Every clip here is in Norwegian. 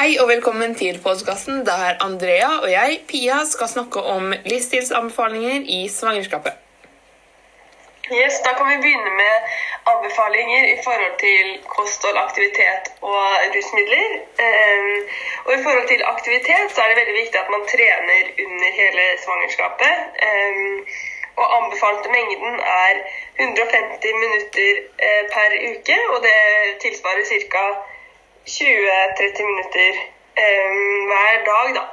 Hei og velkommen til podkasten der Andrea og jeg, Pia, skal snakke om livsstilsanbefalinger i svangerskapet. Yes, Da kan vi begynne med anbefalinger i forhold til kosthold, aktivitet og rusmidler. Um, og I forhold til aktivitet så er det veldig viktig at man trener under hele svangerskapet. Um, og anbefalte mengden er 150 minutter uh, per uke, og det tilsvarer ca. 20-30 minutter um, hver dag, da.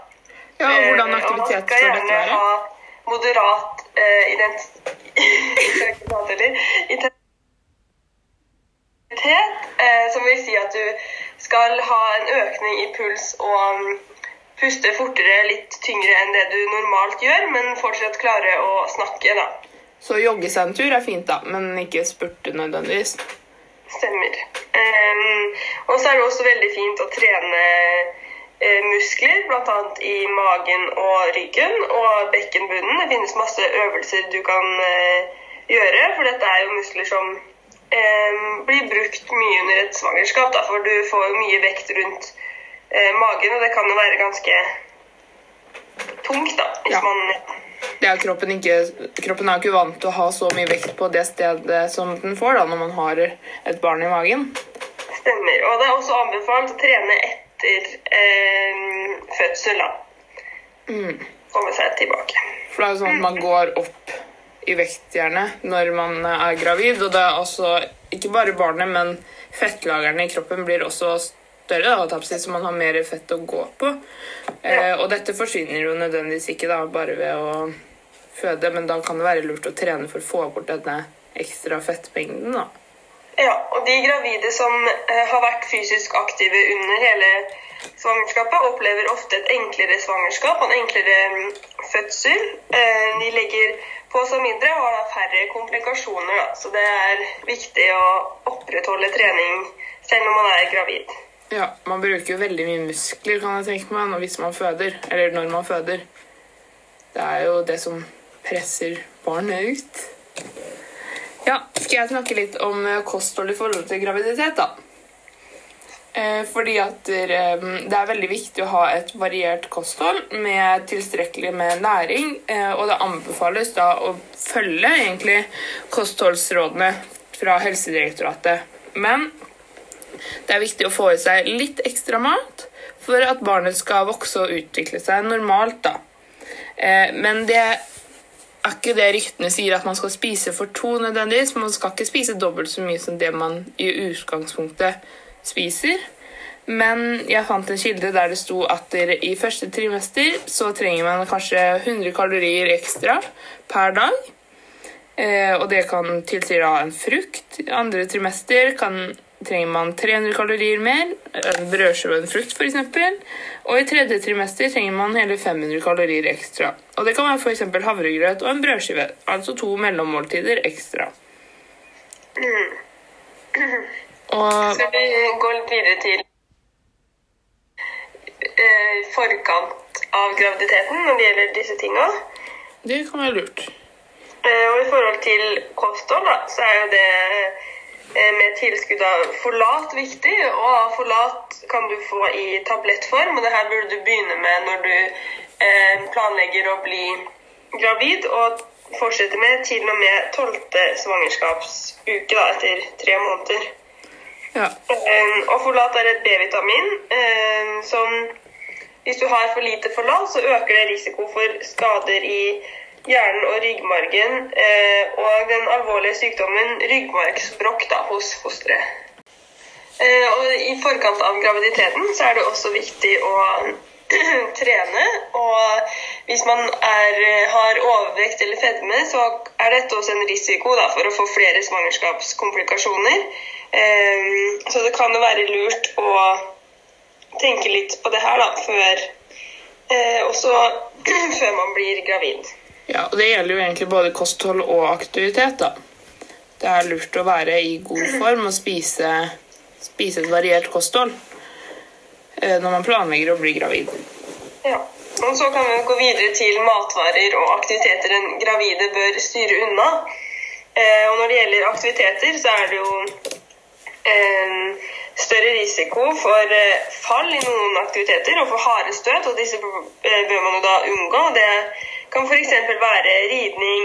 Ja, og Hvordan aktivitet skal dette være? Man skal gjerne ha moderat uh, identitet uh, som vil si at du skal ha en økning i puls og um, puste fortere, litt tyngre enn det du normalt gjør, men fortsatt klare å snakke, da. Så jogge seg en tur er fint, da, men ikke spurte nødvendigvis? Stemmer. Um, og så er det også veldig fint å trene uh, muskler, bl.a. i magen og ryggen og bekkenbunnen. Det finnes masse øvelser du kan uh, gjøre, for dette er jo muskler som um, blir brukt mye under et svangerskap. Da, for du får jo mye vekt rundt uh, magen, og det kan jo være ganske tungt da, hvis Ja. man Er kroppen, ikke, kroppen er jo ikke vant til å ha så mye vekt på det stedet som den får da, når man har et barn i magen. Stemmer. Og det er også anbefalt å trene etter eh, fødsel, da. Mm. Komme seg tilbake. For det er jo sånn at man går opp i vekt gjerne når man er gravid. Og det er også ikke bare barnet, men fettlagrene i kroppen blir også større, da, så man har mer fett å gå på. Eh, og dette forsvinner jo nødvendigvis ikke da, bare ved å føde, men da kan det være lurt å trene for å få bort denne ekstra fettmengden. da. Ja, og de gravide som eh, har vært fysisk aktive under hele svangerskapet, opplever ofte et enklere svangerskap og en enklere mm, fødsel. Eh, de legger på seg mindre og har da færre komplikasjoner, da. så det er viktig å opprettholde trening selv om man er gravid. Ja, Man bruker jo veldig mye muskler kan jeg tenke meg, hvis man føder. Eller når man føder. Det er jo det som presser barnet ut. Ja, Skal jeg snakke litt om eh, kosthold i forhold til graviditet, da? Eh, Fordi at eh, det er veldig viktig å ha et variert kosthold med tilstrekkelig med næring. eh, Og det anbefales da å følge egentlig kostholdsrådene fra Helsedirektoratet. Men det er viktig å få i seg litt ekstra mat for at barnet skal vokse og utvikle seg normalt. da. Men det er ikke det ryktene sier at man skal spise for to nødvendigvis. Man skal ikke spise dobbelt så mye som det man i utgangspunktet spiser. Men jeg fant en kilde der det sto at i første trimester så trenger man kanskje 100 kalorier ekstra per dag. Eh, og det kan tilsi da en frukt. I andre trimester kan, trenger man 300 kalorier mer, en brødskive og en frukt f.eks. Og i tredje trimester trenger man hele 500 kalorier ekstra. Og det kan være f.eks. havregrøt og en brødskive, altså to mellommåltider ekstra. Og Skal vi gå litt videre til eh, forkant av graviditeten når det gjelder disse tinga? det kan være lurt. Eh, og i forhold til kosthold, da, så er jo det med tilskudd av folat viktig. Og folat kan du få i tablettform, og det her burde du begynne med når du eh, planlegger å bli gravid, og fortsette med til og med tolvte svangerskapsuke da, etter tre måneder. Ja. Eh, og folat er et B-vitamin eh, som hvis du har for lite folat, så øker det risiko for skader i hjernen og ryggmargen eh, og den alvorlige sykdommen ryggmargsbrokk hos fosteret. Eh, og I forkant av graviditeten så er det også viktig å trene. Og hvis man er, har overvekt eller fedme, så er dette også en risiko da, for å få flere svangerskapskomplikasjoner. Eh, så det kan jo være lurt å tenke litt på det her da, før, også før man blir gravid. Ja, og det gjelder jo egentlig både kosthold og aktivitet, da. Det er lurt å være i god form og spise, spise et variert kosthold eh, når man planlegger å bli gravid. Ja. Og så kan vi gå videre til matvarer og aktiviteter en gravide bør styre unna. Eh, og når det gjelder aktiviteter, så er det jo eh, større risiko for fall i noen aktiviteter og for harde støt, og disse bør man jo da unngå. Det kan f.eks. være ridning,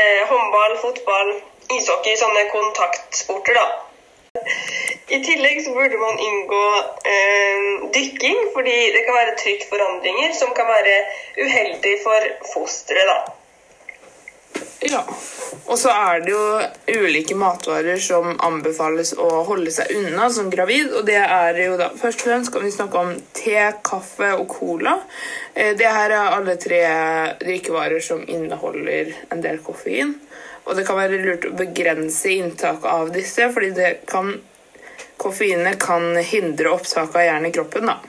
eh, håndball, fotball, ishockey, sånne kontaktsporter, da. I tillegg så burde man inngå eh, dykking, fordi det kan være trykkforandringer som kan være uheldig for fosteret, da. Ja. Og så er det jo ulike matvarer som anbefales å holde seg unna som gravid. Og det er jo da Først og fremst kan vi snakke om te, kaffe og cola. Eh, det her er alle tre drikkevarer som inneholder en del koffein. Og det kan være lurt å begrense inntaket av disse, fordi kan koffeinet kan hindre opptaket av jern i kroppen. da.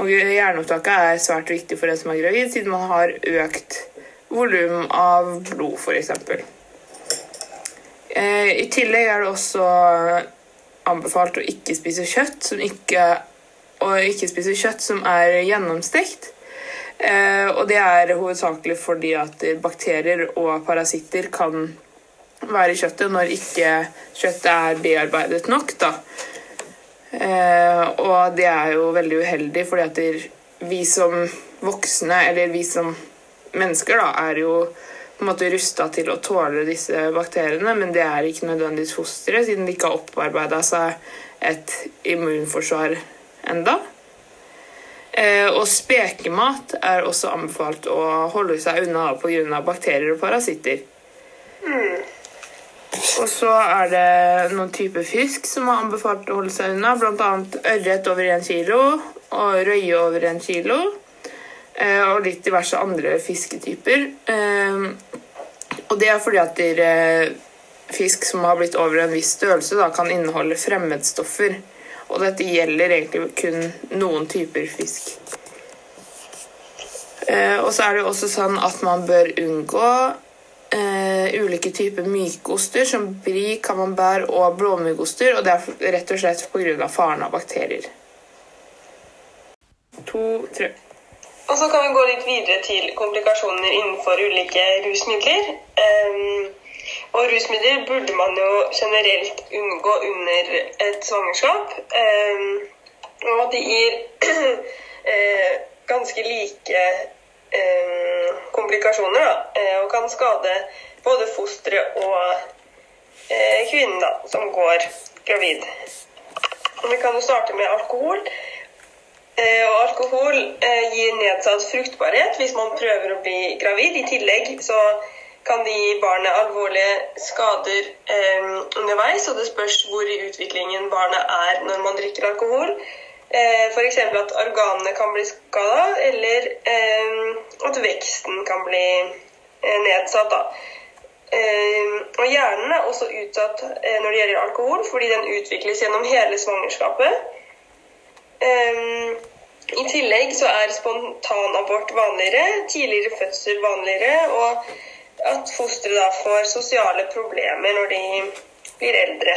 Og Jernopptaket er svært viktig for en som er gravid, siden man har økt volum av blod, f.eks. Eh, I tillegg er det også anbefalt å ikke spise kjøtt som ikke, ikke spise kjøtt som er gjennomstekt. Eh, og det er hovedsakelig fordi at bakterier og parasitter kan være i kjøttet når ikke kjøttet er bearbeidet nok. Da. Eh, og det er jo veldig uheldig, fordi at vi som voksne, eller vi som mennesker da, er jo på en måte rusta til å tåle disse bakteriene, men det er ikke nødvendigvis fosteret, siden de ikke har opparbeida seg et immunforsvar enda. Eh, og spekemat er også anbefalt å holde seg unna pga. bakterier og parasitter. Og så er det noen typer fisk som er anbefalt å holde seg unna, bl.a. ørret over 1 kilo og røye over 1 kilo. Eh, og litt diverse andre fisketyper. Eh, og det er fordi at der, fisk som har blitt over en viss størrelse, da, kan inneholde fremmedstoffer. Og dette gjelder egentlig kun noen typer fisk. Eh, og så er det også sånn at man bør unngå Uh, ulike typer mykoster som bri, camembert og blåmuggoster. Og det er rett og slett pga. faren av bakterier. To, tre. Og så kan vi gå litt videre til komplikasjoner innenfor ulike rusmidler. Um, og rusmidler burde man jo generelt unngå under et svangerskap. Um, og de gir uh, ganske like um, komplikasjoner, da, og kan skade både fosteret og uh, kvinnen da, som går gravid. Vi kan jo starte med alkohol. Eh, og alkohol eh, gir nedsatt fruktbarhet hvis man prøver å bli gravid. I tillegg så kan det gi barnet alvorlige skader eh, underveis, og det spørs hvor i utviklingen barnet er når man drikker alkohol. Eh, F.eks. at organene kan bli skada, eller at veksten kan bli nedsatt. og hjernen er også utsatt når det gjelder alkohol, fordi den utvikles gjennom hele svangerskapet. Um, I tillegg så er spontanabort vanligere, tidligere fødsel vanligere, og at fosteret da får sosiale problemer når de blir eldre.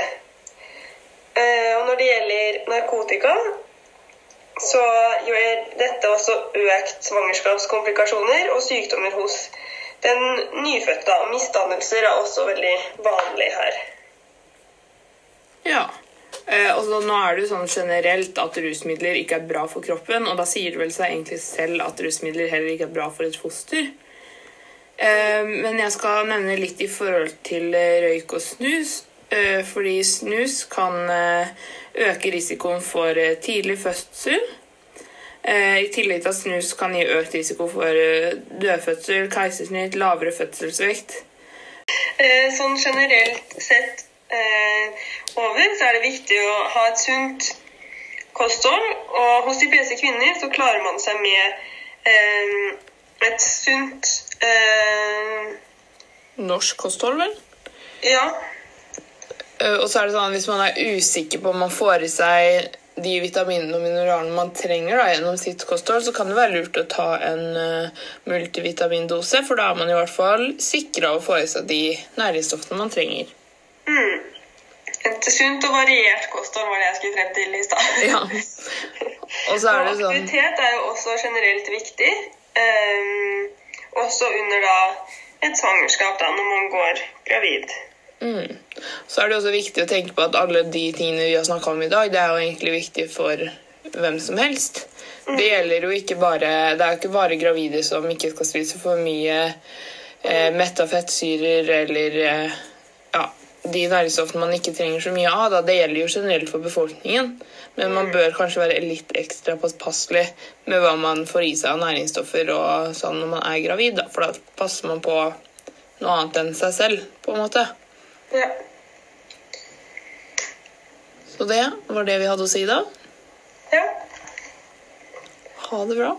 Uh, og når det gjelder narkotika, så gjør dette også økt svangerskapskomplikasjoner og sykdommer hos den nyfødte. Misdannelser er også veldig vanlig her. Ja. Eh, og så nå er det jo sånn generelt at rusmidler ikke er bra for kroppen, og da sier det vel seg egentlig selv at rusmidler heller ikke er bra for et foster. Eh, men jeg skal nevne litt i forhold til eh, røyk og snus, fordi snus kan øke risikoen for tidlig fødsel. I tillegg til at snus kan gi økt risiko for dødfødsel, keisersnitt, lavere fødselsvekt. Sånn generelt sett eh, over, så er det viktig å ha et sunt kosthold. Og hos de fleste kvinner så klarer man seg med eh, et sunt eh, Norsk kosthold, vel? Ja. Eh, Og så er det sånn at hvis man er usikker på om man får i seg de vitaminene og mineralene man trenger da, gjennom sitt kosthold, så kan det være lurt å ta en uh, multivitamindose, for da er man i hvert fall sikra å få i seg de næringsstoffene man trenger. Mm. Et sunt og variert kosthold var det jeg skulle frem til i stad. Ja. Og så er det sånn aktivitet er jo også generelt viktig. Um, også under da et svangerskap, da, når man går gravid. Mm. Så er det også viktig å tenke på at alle de tingene vi har snakka om i dag, det er jo egentlig viktig for hvem som helst. Det gjelder jo ikke bare Det er jo ikke bare gravide som ikke skal spise for mye eh, metta fettsyrer eller eh, de næringsstoffene man ikke trenger så mye av. Da. Det gjelder jo generelt for befolkningen. Men man bør kanskje være litt ekstra påpasselig med hva man får i seg av næringsstoffer og sånn når man er gravid. Da. For da passer man på noe annet enn seg selv, på en måte. Ja. Så det var det vi hadde å si da. ja. Ha det bra.